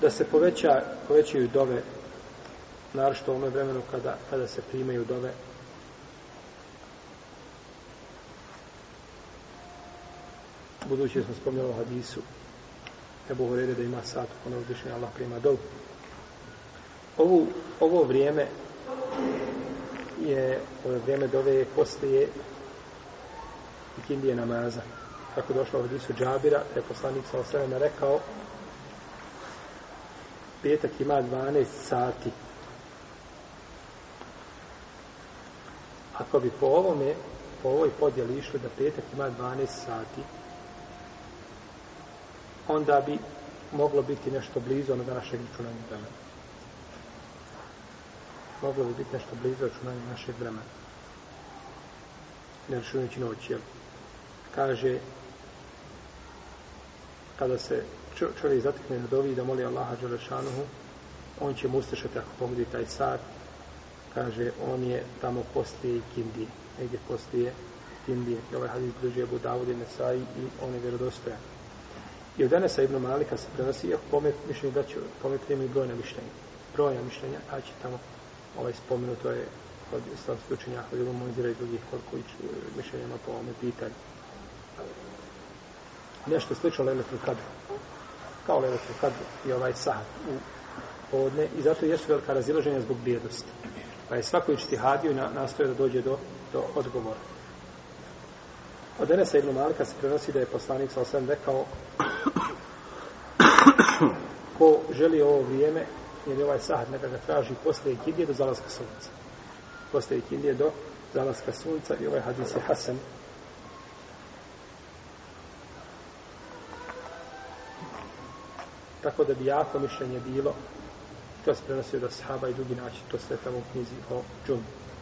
da se poveća, povećaju dove, narošto u ome ono vremenu kada, kada se primaju dove. Budući smo spomnjali o hadisu, Ebu Horeire da ima sat u kojem uzvišenje Allah prima dovu. Ovo, ovo vrijeme je, ovo vrijeme dove je postoje ikindije namaza. Tako došlo u hadisu Džabira, da je poslanik sa osvrame rekao, petak ima 12 sati. Ako bi po ovome, po ovoj podjeli išlo da petak ima 12 sati, onda bi moglo biti nešto blizu onoga našeg računanja vremena. Moglo bi biti nešto blizu računanja našeg vremena. Ne računajući noć, jel? Kaže, kada se čovjek zatekne na dovi da moli Allaha Đelešanuhu, on će mu ustršati ako pomodi taj sat, kaže, on je tamo poslije Kindije, negdje poslije Kindije. I ovaj hadis bliži je Budavud i Nesaj i on je vjerodostojan. I od Anasa ibn Malika se prenosi, ako pomet, mišljenje da će pomet primi brojna mišljenja. Brojna mišljenja, a će tamo ovaj spomenu, to je od islamske učenja, od Ibn Monzira i drugih koliko mišljenja ima po ovome pitanju nešto slično Lejletul Kadr. Kao Lejletul Kadr i ovaj sahat u podne. I zato je velika razilaženja zbog bjednosti. Pa je svako i čtihadiju na, nastoje da dođe do, do odgovora. Od Enesa Ibn Malika se prenosi da je poslanik sa osam rekao ko želi ovo vrijeme, jer ovaj sahat neka ga traži posle ikindije do zalaska sunca. Posle ikindije do zalaska sunca i ovaj hadis je hasan tako da bi jako mišljenje bilo to se prenosio da sahaba i drugi način to sve tamo u knjizi o džumu